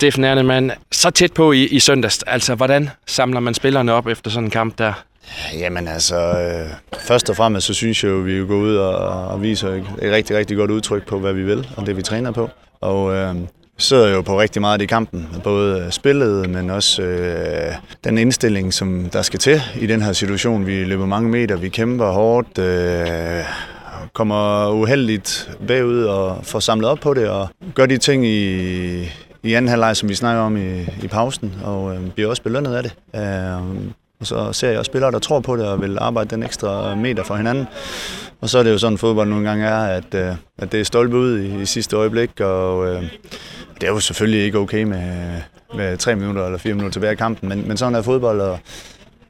Steffen Ernemann, så tæt på i, i søndags. Altså, hvordan samler man spillerne op efter sådan en kamp der? Jamen altså, øh, først og fremmest så synes jeg jo, at vi går ud og, og viser et, et rigtig, rigtig godt udtryk på, hvad vi vil og det vi træner på. Og øh, sidder jo på rigtig meget i kampen. Både spillet, men også øh, den indstilling, som der skal til i den her situation. Vi løber mange meter, vi kæmper hårdt, øh, kommer uheldigt bagud og får samlet op på det og gør de ting i, i anden halvleg, som vi snakker om i, i pausen, og øh, bliver også belønnet af det. Øh, og så ser jeg også spillere, der tror på det og vil arbejde den ekstra meter for hinanden. Og så er det jo sådan, fodbold nogle gange er, at, øh, at det er stolpe ud i, i sidste øjeblik, og øh, det er jo selvfølgelig ikke okay med, med tre minutter eller fire minutter tilbage i kampen, men, men sådan er fodbold, og,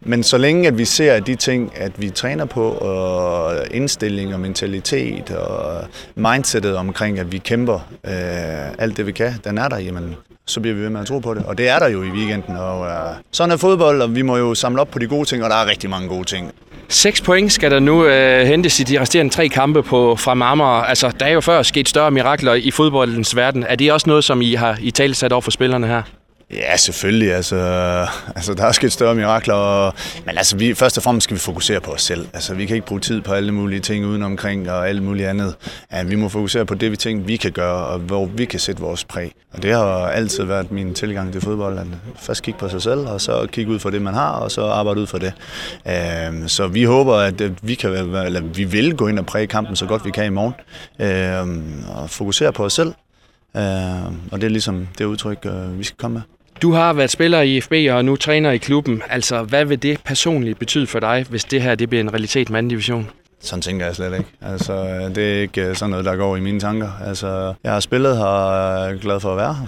men så længe at vi ser at de ting, at vi træner på, og indstilling og mentalitet og mindsetet omkring, at vi kæmper øh, alt det vi kan, den er der, jamen, så bliver vi ved med at tro på det. Og det er der jo i weekenden. Og, øh, sådan er fodbold, og vi må jo samle op på de gode ting, og der er rigtig mange gode ting. 6 point skal der nu øh, hentes i de resterende tre kampe på fra Marmar. Altså, der er jo før sket større mirakler i fodboldens verden. Er det også noget, som I har i tale sat over for spillerne her? Ja, selvfølgelig. Altså, altså, der er sket større mirakler. Og, men altså, vi, først og fremmest skal vi fokusere på os selv. Altså, vi kan ikke bruge tid på alle mulige ting udenomkring og alt muligt andet. Ja, vi må fokusere på det, vi tænker, vi kan gøre, og hvor vi kan sætte vores præg. Og det har altid været min tilgang til fodbold. At først kigge på sig selv, og så kigge ud for det, man har, og så arbejde ud for det. Øhm, så vi håber, at vi, kan, eller vi vil gå ind og præge kampen så godt vi kan i morgen. Øhm, og fokusere på os selv. Øhm, og det er ligesom det udtryk, øh, vi skal komme med. Du har været spiller i FB og nu træner i klubben. Altså, hvad vil det personligt betyde for dig, hvis det her det bliver en realitet med anden division? Sådan tænker jeg slet ikke. Altså, det er ikke øh, sådan noget, der går i mine tanker. Altså, jeg har spillet her og er glad for at være her.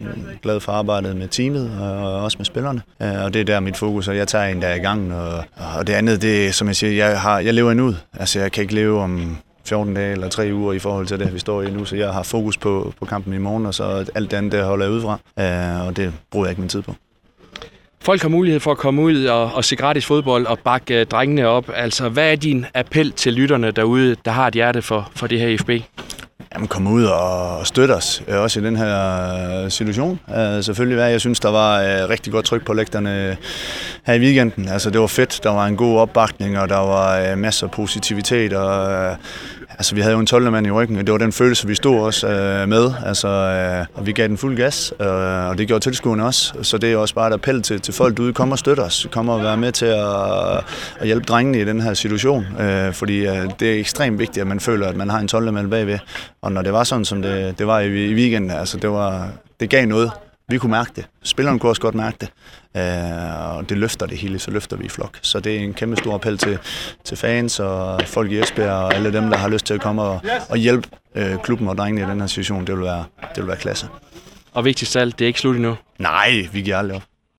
Jeg er glad for arbejdet med teamet og også med spillerne. Og det er der mit fokus, og jeg tager en dag i gang. Og, og det andet, det er, som jeg siger, jeg, har, jeg lever endnu. Altså, jeg kan ikke leve om 14 dage eller 3 uger i forhold til det, vi står i nu. Så jeg har fokus på, på kampen i morgen, og så alt det andet, det holder jeg ud fra. Øh, og det bruger jeg ikke min tid på. Folk har mulighed for at komme ud og, og se gratis fodbold og bakke uh, drengene op. Altså, hvad er din appel til lytterne derude, der har et hjerte for, for det her FB? Jamen, kom ud og støtte os, øh, også i den her situation. Uh, selvfølgelig, hvad jeg synes, der var uh, rigtig godt tryk på lægterne her i weekenden. Altså, det var fedt, der var en god opbakning, og der var uh, masser af positivitet, og Altså, vi havde jo en 12 mand i ryggen, og det var den følelse, vi stod også øh, med. Altså, øh, og vi gav den fuld gas, øh, og det gjorde tilskuerne også. Så det er også bare et appel til, til folk derude, kom og støtte os. Kom og være med til at, at hjælpe drengene i den her situation. Øh, fordi øh, det er ekstremt vigtigt, at man føler, at man har en 12 mand bagved. Og når det var sådan, som det, det var i, i weekenden, altså, det, var, det gav noget. Vi kunne mærke det. Spillerne kunne også godt mærke det. Øh, og det løfter det hele, så løfter vi i flok. Så det er en kæmpe stor appel til, til fans og folk i Esbjerg og alle dem, der har lyst til at komme og, og hjælpe øh, klubben og drengene i den her situation. Det vil være, det vil være klasse. Og vigtigst af alt, det er ikke slut endnu. Nej, vi giver aldrig op.